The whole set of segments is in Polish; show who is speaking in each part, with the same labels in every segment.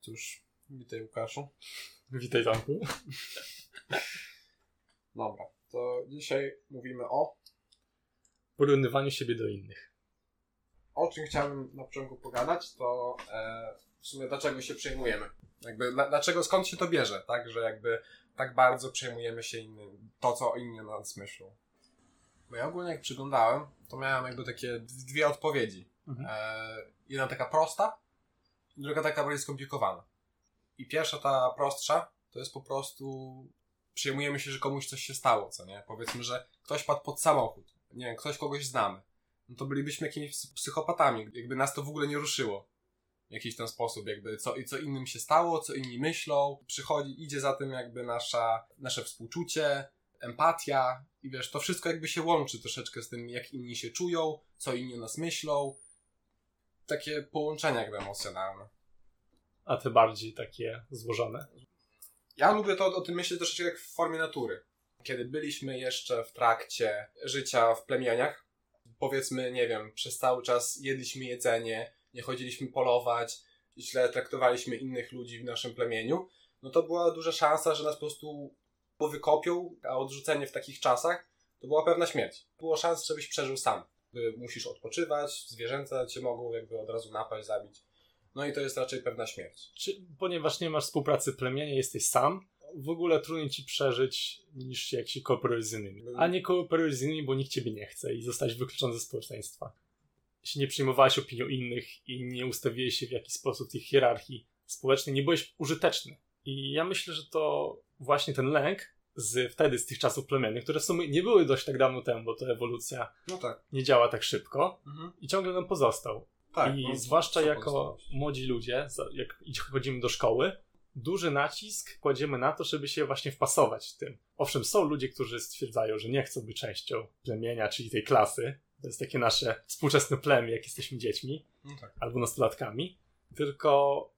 Speaker 1: Cóż, witaj Łukaszu.
Speaker 2: Witaj Tomku.
Speaker 1: Dobra, to dzisiaj mówimy o...
Speaker 2: Porównywaniu siebie do innych.
Speaker 1: O czym chciałbym na początku pogadać, to e, w sumie dlaczego się przejmujemy. Jakby, dlaczego, skąd się to bierze, tak? Że jakby tak bardzo przejmujemy się innym, to co inni na nas myślą. Bo ja ogólnie jak przyglądałem, to miałem jakby takie dwie odpowiedzi.
Speaker 2: Mhm.
Speaker 1: E, jedna taka prosta, druga taka bardziej skomplikowana. I pierwsza, ta prostsza, to jest po prostu przejmujemy się, że komuś coś się stało, co nie? Powiedzmy, że ktoś padł pod samochód, nie wiem, ktoś kogoś znamy. No to bylibyśmy jakimiś psychopatami, jakby nas to w ogóle nie ruszyło w jakiś ten sposób, jakby co, co innym się stało, co inni myślą, przychodzi, idzie za tym jakby nasza, nasze współczucie, empatia i wiesz, to wszystko jakby się łączy troszeczkę z tym, jak inni się czują, co inni o nas myślą. Takie połączenia jakby emocjonalne.
Speaker 2: A te bardziej takie złożone.
Speaker 1: Ja lubię to o tym myśleć troszeczkę jak w formie natury. Kiedy byliśmy jeszcze w trakcie życia w plemieniach, powiedzmy, nie wiem, przez cały czas jedliśmy jedzenie, nie chodziliśmy polować, źle traktowaliśmy innych ludzi w naszym plemieniu, no to była duża szansa, że nas po prostu wykopią, a odrzucenie w takich czasach to była pewna śmierć. Było szans, żebyś przeżył sam. Musisz odpoczywać, zwierzęta cię mogą jakby od razu napaść, zabić. No i to jest raczej pewna śmierć.
Speaker 2: Czy, ponieważ nie masz współpracy plemienia, jesteś sam, w ogóle trudniej ci przeżyć niż jak się kooperujesz z innymi. A nie kooperujesz z innymi, bo nikt ciebie nie chce i zostać wykluczony ze społeczeństwa. Jeśli nie przyjmowałeś opinią innych i nie ustawiłeś się w jakiś sposób tej hierarchii społecznej, nie byłeś użyteczny. I ja myślę, że to właśnie ten lęk z wtedy, z tych czasów plemiennych, które w sumie nie były dość tak dawno temu, bo to ewolucja
Speaker 1: No tak.
Speaker 2: nie działa tak szybko
Speaker 1: Mhm.
Speaker 2: i ciągle nam pozostał.
Speaker 1: Tak.
Speaker 2: I
Speaker 1: no,
Speaker 2: zwłaszcza jako
Speaker 1: pozostałość?
Speaker 2: młodzi ludzie, jak chodzimy do szkoły, duży nacisk kładziemy na to, żeby się właśnie wpasować w tym. Owszem, są ludzie, którzy stwierdzają, że nie chcą być częścią plemienia, czyli tej klasy. To jest takie nasze współczesne plemię, jak jesteśmy dziećmi
Speaker 1: No tak.
Speaker 2: albo nastolatkami, tylko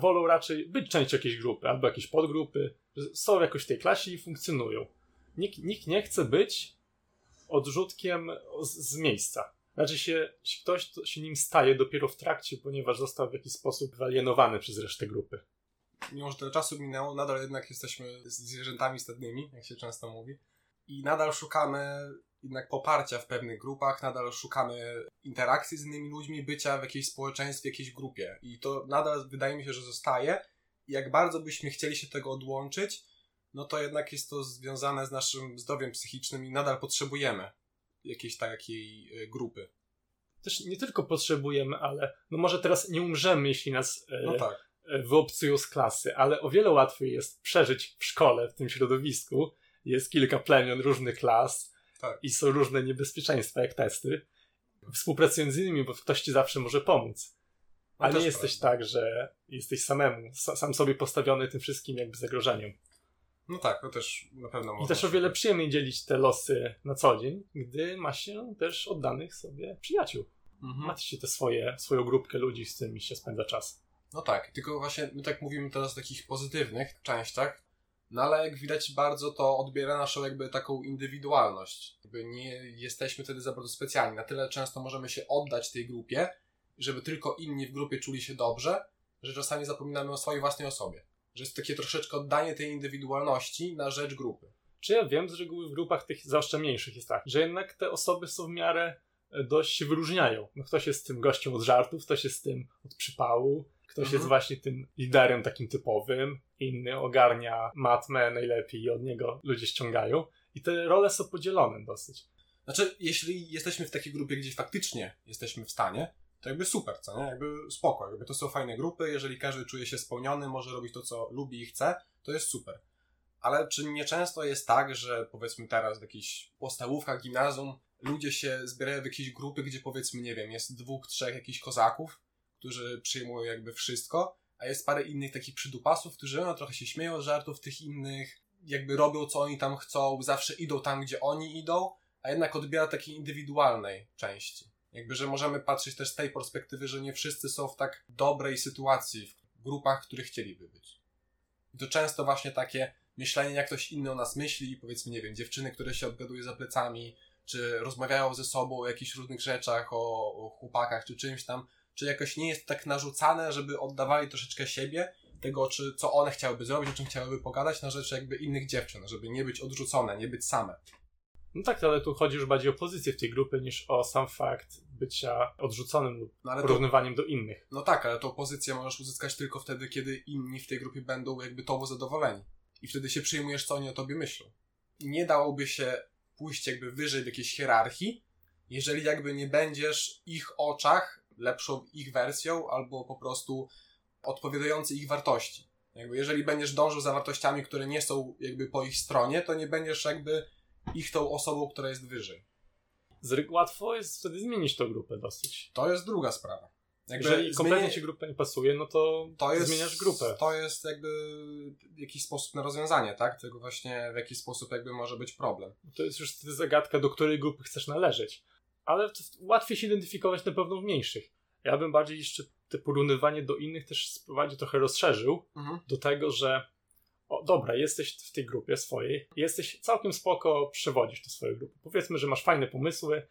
Speaker 2: wolą raczej być częścią jakiejś grupy albo jakiejś podgrupy, są jakoś w tej klasie i funkcjonują. Nikt, nikt nie chce być odrzutkiem z, z miejsca. Znaczy się, ktoś to się nim staje dopiero w trakcie, ponieważ został w jakiś sposób wyalienowany przez resztę grupy.
Speaker 1: Mimo, że tyle czasu minęło, nadal jednak jesteśmy zwierzętami stadnymi, jak się często mówi. I nadal szukamy jednak poparcia w pewnych grupach, nadal szukamy interakcji z innymi ludźmi, bycia w jakiejś społeczeństwie, jakiejś grupie. I to nadal wydaje mi się, że zostaje. I jak bardzo byśmy chcieli się tego odłączyć, no to jednak jest to związane z naszym zdrowiem psychicznym i nadal potrzebujemy jakiejś takiej e, grupy.
Speaker 2: Też nie tylko potrzebujemy, ale no może teraz nie umrzemy, jeśli nas e,
Speaker 1: No tak.
Speaker 2: e, wyobcują z klasy, ale o wiele łatwiej jest przeżyć w szkole, w tym środowisku. Jest kilka plemion różnych klas
Speaker 1: Tak.
Speaker 2: i są różne niebezpieczeństwa, jak testy. Współpracując z innymi, bo ktoś ci zawsze może pomóc.
Speaker 1: No
Speaker 2: A nie
Speaker 1: też
Speaker 2: jesteś
Speaker 1: prawda.
Speaker 2: tak, że jesteś samemu, sa- sam sobie postawiony tym wszystkim jakby zagrożeniem.
Speaker 1: No tak, to też na pewno
Speaker 2: I
Speaker 1: można
Speaker 2: też o wiele przyjemniej dzielić te losy na co dzień, gdy ma się też oddanych sobie przyjaciół.
Speaker 1: Mhm.
Speaker 2: Ma się te swoje, swoją grupkę ludzi, z którymi się spędza czas.
Speaker 1: No tak, tylko właśnie my tak mówimy teraz o takich pozytywnych częściach, no ale jak widać bardzo to odbiera naszą jakby taką indywidualność. Jakby nie jesteśmy wtedy za bardzo specjalni. Na tyle często możemy się oddać tej grupie, żeby tylko inni w grupie czuli się dobrze, że czasami zapominamy o swojej własnej osobie. Że jest takie troszeczkę oddanie tej indywidualności na rzecz grupy.
Speaker 2: Czy ja wiem, z reguły w grupach tych zwłaszcza mniejszych jest tak, że jednak te osoby są w miarę e, dość się wyróżniają. No ktoś jest tym gościem od żartów, ktoś jest tym od przypału, ktoś
Speaker 1: Mhm.
Speaker 2: jest właśnie tym liderem takim typowym, inny ogarnia matmę najlepiej i od niego ludzie ściągają. I te role są podzielone dosyć.
Speaker 1: Znaczy, jeśli jesteśmy w takiej grupie, gdzie faktycznie jesteśmy w stanie, to jakby super, co nie? Jakby spoko, jakby to są fajne grupy, jeżeli każdy czuje się spełniony, może robić to, co lubi i chce, to jest super. Ale czy nieczęsto jest tak, że powiedzmy teraz w jakichś podstawówkach, gimnazjum, ludzie się zbierają w jakieś grupy, gdzie powiedzmy, nie wiem, jest dwóch, trzech jakichś kozaków, którzy przyjmują jakby wszystko, a jest parę innych takich przydupasów, którzy no, trochę się śmieją z żartów tych innych, jakby robią co oni tam chcą, zawsze idą tam, gdzie oni idą, a jednak odbiera takiej indywidualnej części. Jakby, że możemy patrzeć też z tej perspektywy, że nie wszyscy są w tak dobrej sytuacji w grupach, w których chcieliby być. I to często właśnie takie myślenie, jak ktoś inny o nas myśli, powiedzmy, nie wiem, dziewczyny, które się obgaduje za plecami, czy rozmawiają ze sobą o jakichś różnych rzeczach, o, o chłopakach, czy czymś tam, czy jakoś nie jest tak narzucane, żeby oddawali troszeczkę siebie, tego, czy, co one chciałyby zrobić, o czym chciałyby pogadać, na rzecz jakby innych dziewczyn, żeby nie być odrzucone, nie być same.
Speaker 2: No tak, ale tu chodzi już bardziej o pozycję w tej grupie niż o sam fakt bycia odrzuconym lub
Speaker 1: No ale to,
Speaker 2: porównywaniem do innych.
Speaker 1: no tak, ale tą pozycję możesz uzyskać tylko wtedy, kiedy inni w tej grupie będą jakby tobą zadowoleni. I wtedy się przyjmujesz, co oni o tobie myślą. I nie dałoby się pójść jakby wyżej w jakiejś hierarchii, jeżeli jakby nie będziesz w ich oczach lepszą ich wersją albo po prostu odpowiadający ich wartości. Jakby jeżeli będziesz dążył za wartościami, które nie są jakby po ich stronie, to nie będziesz jakby ich tą osobą, która jest wyżej.
Speaker 2: Z łatwo jest wtedy zmienić tą grupę dosyć.
Speaker 1: To jest druga sprawa. Jakby
Speaker 2: Jeżeli kompletnie
Speaker 1: zmienię-
Speaker 2: ci grupa nie pasuje, no to,
Speaker 1: to jest,
Speaker 2: zmieniasz grupę.
Speaker 1: To jest jakby jakiś sposób na rozwiązanie, tak? Tego właśnie w jaki sposób jakby może być problem.
Speaker 2: To jest już wtedy zagadka, do której grupy chcesz należeć. Ale łatwiej się identyfikować na pewno w mniejszych. Ja bym bardziej jeszcze te porównywanie do innych też sprowadził, trochę rozszerzył
Speaker 1: Mhm.
Speaker 2: do tego, że o, dobra, jesteś w tej grupie swojej, jesteś całkiem spoko, przewodzisz tę swoją grupę. Powiedzmy, że masz fajne pomysły,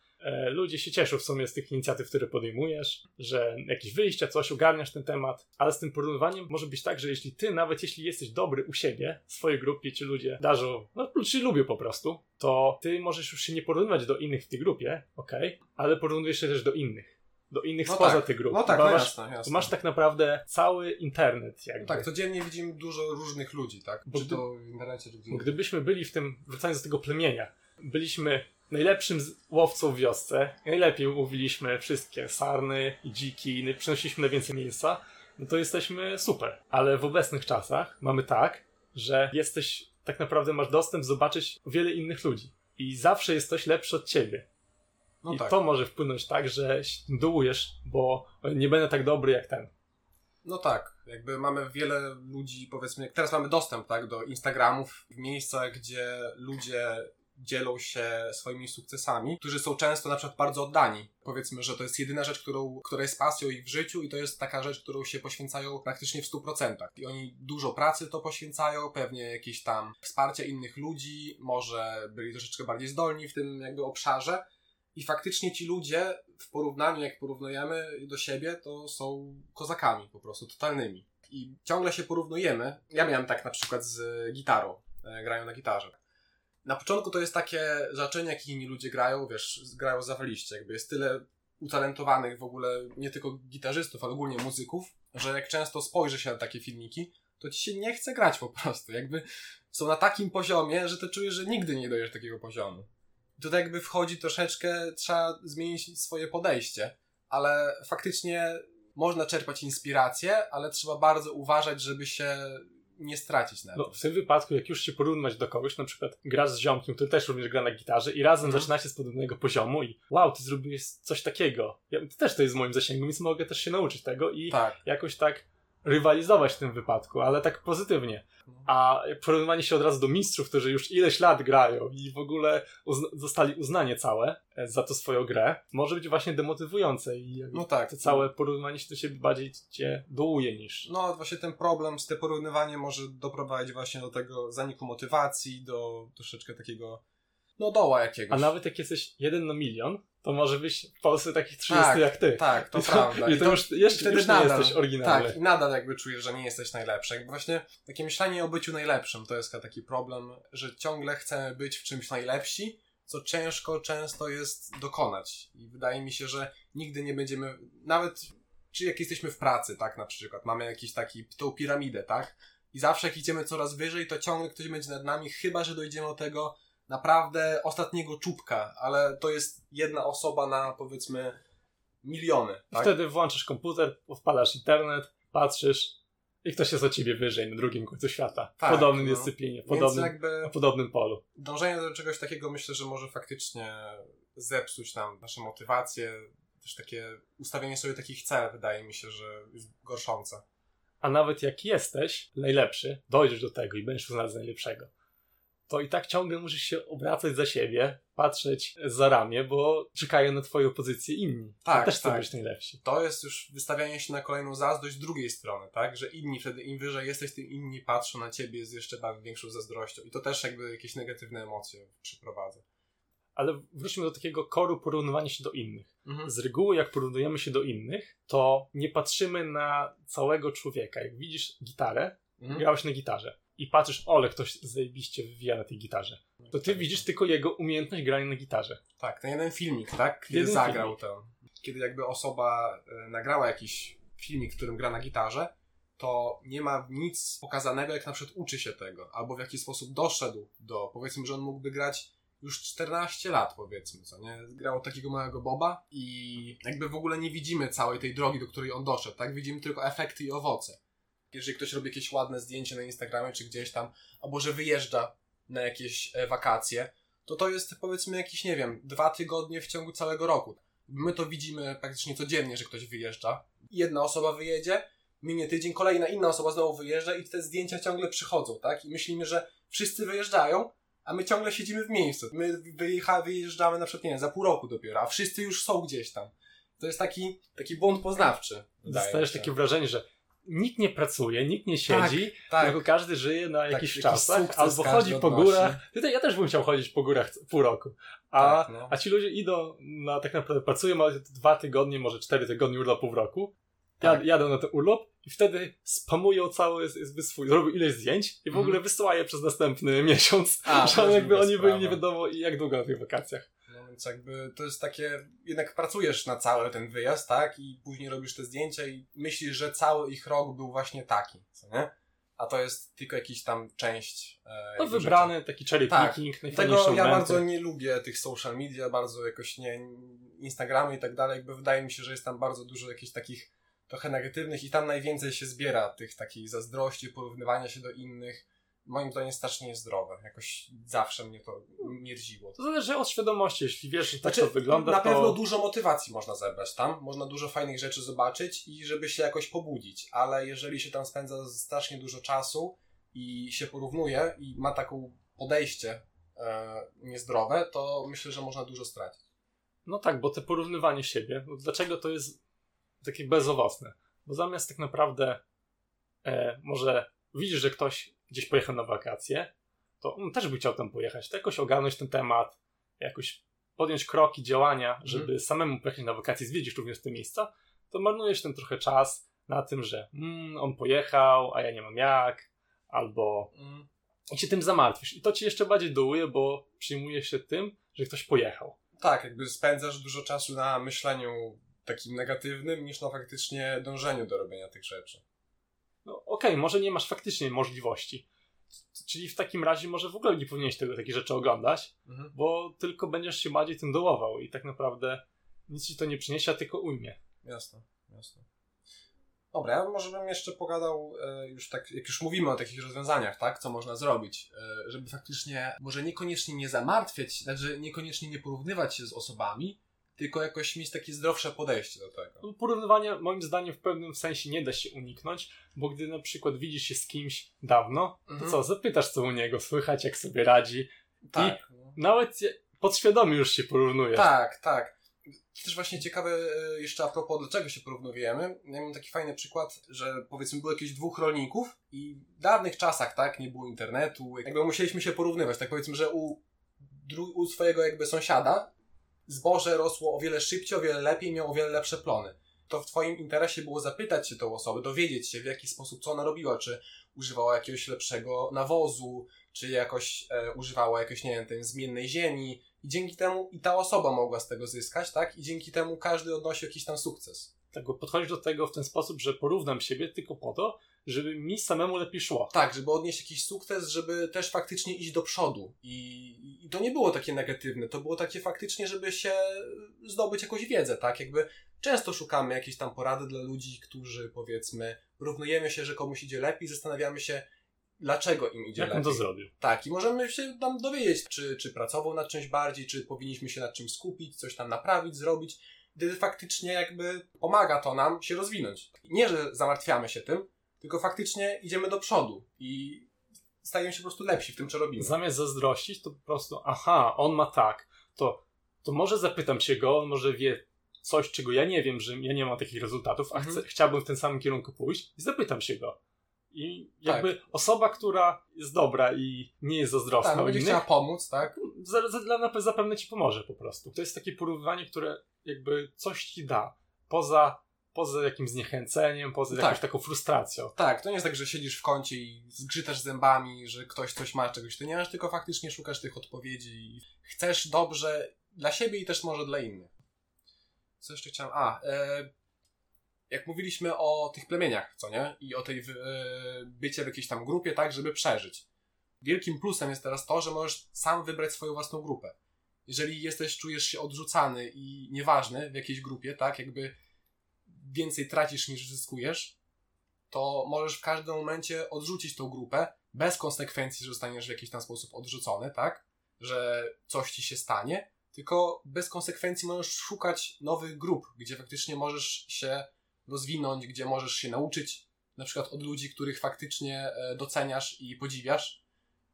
Speaker 2: ludzie się cieszą w sumie z tych inicjatyw, które podejmujesz, że jakieś wyjścia, coś, ogarniasz ten temat, ale z tym porównywaniem może być tak, że jeśli ty, nawet jeśli jesteś dobry u siebie, w swojej grupie ci ludzie darzą, no ci lubią po prostu, to ty możesz już się nie porównywać do innych w tej grupie, okej, ale porównujesz się też do innych. Do innych
Speaker 1: No
Speaker 2: spoza
Speaker 1: tak,
Speaker 2: tej grupy.
Speaker 1: No tak, no
Speaker 2: masz,
Speaker 1: jasne, jasne.
Speaker 2: masz tak naprawdę cały internet jakby.
Speaker 1: Tak, codziennie widzimy dużo różnych ludzi, tak?
Speaker 2: Bo
Speaker 1: czy to w internecie, czy
Speaker 2: gdybyśmy byli w tym, wracając do tego plemienia, byliśmy najlepszym łowcą w wiosce, najlepiej łowiliśmy wszystkie sarny i dziki, przynosiliśmy najwięcej mięsa, no to jesteśmy super. Ale w obecnych czasach mamy tak, że jesteś, tak naprawdę masz dostęp zobaczyć wiele innych ludzi. I zawsze jest ktoś lepszy od ciebie.
Speaker 1: No
Speaker 2: I
Speaker 1: tak.
Speaker 2: to może wpłynąć tak, że dołujesz, bo nie będę tak dobry jak ten.
Speaker 1: No tak, jakby mamy wiele ludzi, powiedzmy, teraz mamy dostęp, tak, do Instagramów, w miejscach, gdzie ludzie dzielą się swoimi sukcesami, którzy są często na przykład bardzo oddani. Powiedzmy, że to jest jedyna rzecz, którą, która jest pasją ich w życiu i to jest taka rzecz, którą się poświęcają praktycznie w 100%. I oni dużo pracy to poświęcają, pewnie jakieś tam wsparcia innych ludzi, może byli troszeczkę bardziej zdolni w tym jakby obszarze. I faktycznie ci ludzie w porównaniu, jak porównujemy do siebie, to są kozakami po prostu, totalnymi. I ciągle się porównujemy. Ja miałem tak na przykład z gitarą, e, grają na gitarze. Na początku to jest takie zaczenie, jak inni ludzie grają, wiesz, grają zawaliście, jakby jest tyle utalentowanych w ogóle, nie tylko gitarzystów, ale ogólnie muzyków, że jak często spojrzy się na takie filmiki, to ci się nie chce grać po prostu, jakby są na takim poziomie, że ty czujesz, że nigdy nie dojdziesz do takiego poziomu. I tutaj jakby wchodzi troszeczkę, trzeba zmienić swoje podejście, ale faktycznie można czerpać inspirację, ale trzeba bardzo uważać, żeby się nie stracić na
Speaker 2: No,
Speaker 1: tym.
Speaker 2: w tym wypadku, jak już się porównać do kogoś, na przykład grasz z ziomkiem, który też również gra na gitarze i razem
Speaker 1: Mhm.
Speaker 2: zaczynacie z podobnego poziomu i wow, ty zrobiłeś coś takiego. Ja, to też to jest w moim zasięgu, więc mogę też się nauczyć tego i
Speaker 1: Tak.
Speaker 2: jakoś tak rywalizować w tym wypadku, ale tak pozytywnie. A porównywanie się od razu do mistrzów, którzy już ileś lat grają i w ogóle uzna- zostali uznanie całe e, za to swoją grę, może być właśnie demotywujące i
Speaker 1: No tak.
Speaker 2: to całe porównywanie się do siebie bardziej cię dołuje niż...
Speaker 1: No właśnie ten problem z tym porównywaniem może doprowadzić właśnie do tego zaniku motywacji, do troszeczkę takiego no doła jakiegoś.
Speaker 2: A nawet jak jesteś jeden na milion, to może być w Polsce takich 30
Speaker 1: Tak,
Speaker 2: jak ty.
Speaker 1: Tak, to
Speaker 2: I
Speaker 1: prawda.
Speaker 2: I to już, jeszcze, już nie
Speaker 1: nadal-
Speaker 2: jesteś oryginalny.
Speaker 1: Tak, i nadal jakby czujesz, że nie jesteś najlepszy. Jakby właśnie takie myślenie o byciu najlepszym to jest taki problem, że ciągle chcemy być w czymś najlepsi, co ciężko często jest dokonać. I wydaje mi się, że nigdy nie będziemy, nawet czy jak jesteśmy w pracy, tak na przykład, mamy jakiś taki, tą piramidę, tak? I zawsze jak idziemy coraz wyżej, to ciągle ktoś będzie nad nami, chyba że dojdziemy do tego naprawdę ostatniego czubka, ale to jest jedna osoba na powiedzmy miliony. Tak?
Speaker 2: Wtedy włączasz komputer, wpalasz internet, patrzysz i ktoś jest o ciebie wyżej na drugim końcu świata. W
Speaker 1: Tak,
Speaker 2: podobnej
Speaker 1: no.
Speaker 2: dyscyplinie, w podobnym,
Speaker 1: jakby
Speaker 2: na podobnym polu.
Speaker 1: dążenie do czegoś takiego myślę, że może faktycznie zepsuć nam nasze motywacje, też takie ustawienie sobie takich celów wydaje mi się, że jest gorszące.
Speaker 2: A nawet jak jesteś najlepszy, dojdziesz do tego i będziesz uznany za najlepszego, to i tak ciągle musisz się obracać za siebie, patrzeć za ramię, bo czekają na twoją pozycję inni.
Speaker 1: Tak,
Speaker 2: To też
Speaker 1: tak.
Speaker 2: być najlepsi.
Speaker 1: To jest już wystawianie się na kolejną zazdrość z drugiej strony, tak? Że inni wtedy, im wyżej jesteś, tym inni patrzą na ciebie z jeszcze tam większą zazdrością. I to też jakby jakieś negatywne emocje przyprowadza.
Speaker 2: Ale wróćmy do takiego koru porównywania się do innych.
Speaker 1: Mhm.
Speaker 2: Z reguły, jak porównujemy się do innych, to nie patrzymy na całego człowieka. Jak widzisz gitarę,
Speaker 1: Mhm.
Speaker 2: grałeś na gitarze i patrzysz, ole, ktoś zajebiście wywija na tej gitarze, to ty widzisz tylko jego umiejętność grania na gitarze.
Speaker 1: Tak, ten jeden filmik, tak? Kiedy
Speaker 2: Jeden
Speaker 1: zagrał
Speaker 2: filmik.
Speaker 1: to. Kiedy jakby osoba e, nagrała jakiś filmik, w którym gra na gitarze, to nie ma nic pokazanego, jak na przykład uczy się tego, albo w jaki sposób doszedł do, powiedzmy, że on mógłby grać już 14 lat, powiedzmy, co nie? Grał takiego małego Boba i jakby w ogóle nie widzimy całej tej drogi, do której on doszedł, tak? Widzimy tylko efekty i owoce. Jeżeli ktoś robi jakieś ładne zdjęcie na Instagramie czy gdzieś tam, albo że wyjeżdża na jakieś e, wakacje, to to jest powiedzmy jakieś, nie wiem, dwa tygodnie w ciągu całego roku. My to widzimy praktycznie codziennie, że ktoś wyjeżdża. Jedna osoba wyjedzie, minie tydzień, kolejna inna osoba znowu wyjeżdża i te zdjęcia ciągle przychodzą, tak? I myślimy, że wszyscy wyjeżdżają, a my ciągle siedzimy w miejscu. My wyjecha, wyjeżdżamy na przykład, nie wiem, za pół roku dopiero, a wszyscy już są gdzieś tam. To jest taki, taki błąd poznawczy.
Speaker 2: Dostajesz takie wrażenie, że nikt nie pracuje, nikt nie siedzi,
Speaker 1: tak.
Speaker 2: tylko każdy żyje na jakichś
Speaker 1: jakiś
Speaker 2: czasach,
Speaker 1: sukces
Speaker 2: albo chodzi po górach. Tutaj ja też bym chciał chodzić po górach pół roku. A,
Speaker 1: Tak, no.
Speaker 2: a ci ludzie idą na tak naprawdę pracują ale dwa tygodnie, może cztery tygodnie urlopu w roku. Jad,
Speaker 1: Tak.
Speaker 2: Jadą na ten urlop i wtedy spamują cały swój, robią ileś zdjęć i w
Speaker 1: Mhm.
Speaker 2: ogóle wysyła je przez następny miesiąc.
Speaker 1: A,
Speaker 2: że jakby oni byli nie wiadomo jak długo na tych wakacjach.
Speaker 1: Więc jakby to jest takie, jednak pracujesz na cały ten wyjazd, tak? I później robisz te zdjęcia i myślisz, że cały ich rok był właśnie taki, co nie? A to jest tylko jakiś tam część. E,
Speaker 2: No wybrany taki cherry
Speaker 1: Tak.
Speaker 2: picking,
Speaker 1: rzeczy. Tego ja
Speaker 2: momenty.
Speaker 1: bardzo nie lubię tych social media, bardzo jakoś nie. Instagramy i tak dalej, jakby wydaje mi się, że jest tam bardzo dużo jakichś takich trochę negatywnych i tam najwięcej się zbiera tych takiej zazdrości, porównywania się do innych. Moim zdaniem strasznie niezdrowe. Jakoś zawsze mnie to mierziło.
Speaker 2: To zależy od świadomości, jeśli wiesz, że tak
Speaker 1: Znaczy,
Speaker 2: to wygląda,
Speaker 1: na
Speaker 2: to...
Speaker 1: pewno dużo motywacji można zebrać tam, można dużo fajnych rzeczy zobaczyć i żeby się jakoś pobudzić, ale jeżeli się tam spędza strasznie dużo czasu i się porównuje i ma taką podejście e, niezdrowe, to myślę, że można dużo stracić.
Speaker 2: No tak, bo te porównywanie siebie, no dlaczego to jest takie bezowocne? Bo zamiast tak naprawdę e, może widzisz, że ktoś gdzieś pojechał na wakacje, to on też by chciał tam pojechać, to jakoś ogarnąć ten temat, jakoś podjąć kroki, działania, żeby samemu pojechać na wakacje, zwiedzić również te miejsca, to marnujesz ten trochę czas na tym, że mm, on pojechał, a ja nie mam jak, albo
Speaker 1: Mm.
Speaker 2: i się tym zamartwisz. I to cię jeszcze bardziej dołuje, bo przyjmujesz się tym, że ktoś pojechał.
Speaker 1: Tak, jakby spędzasz dużo czasu na myśleniu takim negatywnym, niż na faktycznie dążeniu do robienia tych rzeczy.
Speaker 2: No okej, może nie masz faktycznie możliwości. Czyli w takim razie może w ogóle nie powinieneś tego takie rzeczy oglądać,
Speaker 1: Mhm.
Speaker 2: bo tylko będziesz się bardziej tym dołował i tak naprawdę nic ci to nie przyniesie, a tylko ujmie.
Speaker 1: Jasne, jasne. Dobra, ja może bym jeszcze pogadał, e, już tak, jak już mówimy o takich rozwiązaniach, tak, co można zrobić, e, żeby faktycznie, może niekoniecznie nie zamartwiać, znaczy niekoniecznie nie porównywać się z osobami, tylko jakoś mieć takie zdrowsze podejście do tego.
Speaker 2: No, Porównywania moim zdaniem w pewnym sensie nie da się uniknąć, bo gdy na przykład widzisz się z kimś dawno, to
Speaker 1: Mhm.
Speaker 2: co, zapytasz co u niego, słychać jak sobie radzi.
Speaker 1: Tak, no.
Speaker 2: Nawet podświadomie już się porównujesz.
Speaker 1: tak, tak. To też właśnie ciekawe e, jeszcze a propos, dlaczego się porównujemy. Ja mam taki fajny przykład, że powiedzmy było jakieś dwóch rolników i w dawnych czasach, tak, nie było internetu, jakby musieliśmy się porównywać, tak powiedzmy, że u, u swojego jakby sąsiada zboże rosło o wiele szybciej, o wiele lepiej, miało o wiele lepsze plony. To w twoim interesie było zapytać się tą osobę, dowiedzieć się w jaki sposób, co ona robiła, czy używała jakiegoś lepszego nawozu, czy jakoś e, używała jakiejś, nie wiem, tej zmiennej ziemi, i dzięki temu i ta osoba mogła z tego zyskać, tak? I dzięki temu każdy odnosił jakiś tam sukces.
Speaker 2: Tak, podchodzisz do tego w ten sposób, że porównam siebie tylko po to, żeby mi samemu lepiej szło.
Speaker 1: Tak, żeby odnieść jakiś sukces, żeby też faktycznie iść do przodu. I, I to nie było takie negatywne, to było takie faktycznie, żeby się zdobyć jakąś wiedzę, tak? Jakby często szukamy jakiejś tam porady dla ludzi, którzy powiedzmy, porównujemy się, że komuś idzie lepiej, zastanawiamy się, dlaczego im idzie
Speaker 2: Jak
Speaker 1: lepiej.
Speaker 2: to zrobił?
Speaker 1: Tak, i możemy się tam dowiedzieć, czy, czy pracował nad czymś bardziej, czy powinniśmy się nad czymś skupić, coś tam naprawić, zrobić. Wtedy faktycznie jakby pomaga to nam się rozwinąć. Nie, że zamartwiamy się tym, tylko faktycznie idziemy do przodu i stajemy się po prostu lepsi w tym, co robimy.
Speaker 2: Zamiast zazdrościć, to po prostu, aha, on ma tak, to, to może zapytam się go, on może wie coś, czego ja nie wiem, że ja nie mam takich rezultatów, a
Speaker 1: Mhm.
Speaker 2: chcę, chciałbym w tym samym kierunku pójść i zapytam się go. I jakby osoba, która jest dobra i nie jest zazdrosna
Speaker 1: Tak, no
Speaker 2: o innych,
Speaker 1: chciała pomóc, tak?
Speaker 2: za, za, dla- zapewne ci pomoże po prostu. To jest takie porównywanie, które jakby coś ci da. Poza, poza jakimś zniechęceniem, poza
Speaker 1: Tak.
Speaker 2: jakąś taką frustracją.
Speaker 1: Tak, to nie jest tak, że siedzisz w kącie i zgrzytasz zębami, że ktoś coś ma, czegoś ty nie masz, tylko faktycznie szukasz tych odpowiedzi i chcesz dobrze dla siebie i też może dla innych. Co jeszcze chciałem? A, e, jak mówiliśmy o tych plemieniach, co nie? I o tej e, bycie w jakiejś tam grupie, tak, żeby przeżyć. Wielkim plusem jest teraz to, że możesz sam wybrać swoją własną grupę. Jeżeli jesteś, czujesz się odrzucany i nieważny w jakiejś grupie, tak, jakby więcej tracisz niż zyskujesz, to możesz w każdym momencie odrzucić tą grupę bez konsekwencji, że zostaniesz w jakiś tam sposób odrzucony, tak? Że coś ci się stanie, tylko bez konsekwencji możesz szukać nowych grup, gdzie faktycznie możesz się rozwinąć, gdzie możesz się nauczyć na przykład od ludzi, których faktycznie e, doceniasz i podziwiasz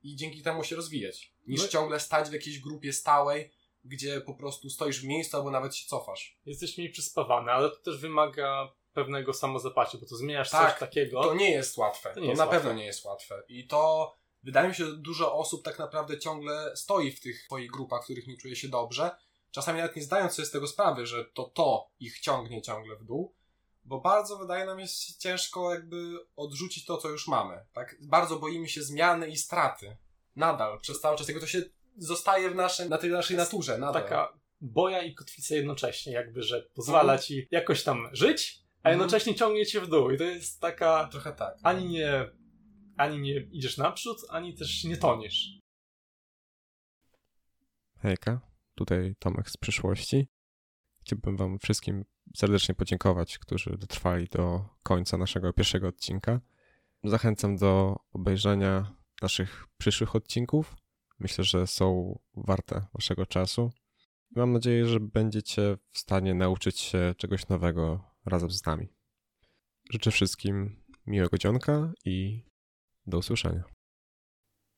Speaker 1: i dzięki temu się rozwijać, niż
Speaker 2: No-
Speaker 1: ciągle stać w jakiejś grupie stałej, gdzie po prostu stoisz w miejscu albo nawet się cofasz.
Speaker 2: Jesteś mniej przyspawany, ale to też wymaga pewnego samozaparcia, bo to zmieniasz
Speaker 1: Tak,
Speaker 2: coś takiego.
Speaker 1: To nie jest łatwe.
Speaker 2: To
Speaker 1: To,
Speaker 2: jest
Speaker 1: na
Speaker 2: łatwe.
Speaker 1: pewno nie jest łatwe. I to wydaje mi się, że dużo osób tak naprawdę ciągle stoi w tych swoich grupach, w których nie czuje się dobrze. Czasami nawet nie zdając sobie z tego sprawy, że to to ich ciągnie ciągle w dół. Bo bardzo wydaje nam się ciężko jakby odrzucić to, co już mamy. Tak? Bardzo boimy się zmiany i straty. Nadal, przez cały czas. Tylko to się zostaje w naszym, na tej naszej naturze. Nadal.
Speaker 2: taka boja i kotwica jednocześnie, jakby, że pozwala
Speaker 1: Mhm.
Speaker 2: ci jakoś tam żyć, a
Speaker 1: Mhm.
Speaker 2: jednocześnie ciągnie cię w dół. I to jest taka.
Speaker 1: Trochę tak.
Speaker 2: Ani nie, ani nie idziesz naprzód, ani też nie toniesz.
Speaker 3: Hejka, tutaj Tomek z przyszłości. Chciałbym Wam wszystkim serdecznie podziękować, którzy dotrwali do końca naszego pierwszego odcinka. Zachęcam do obejrzenia naszych przyszłych odcinków. Myślę, że są warte Waszego czasu. Mam nadzieję, że będziecie w stanie nauczyć się czegoś nowego razem z nami. Życzę wszystkim miłego dzionka i do usłyszenia.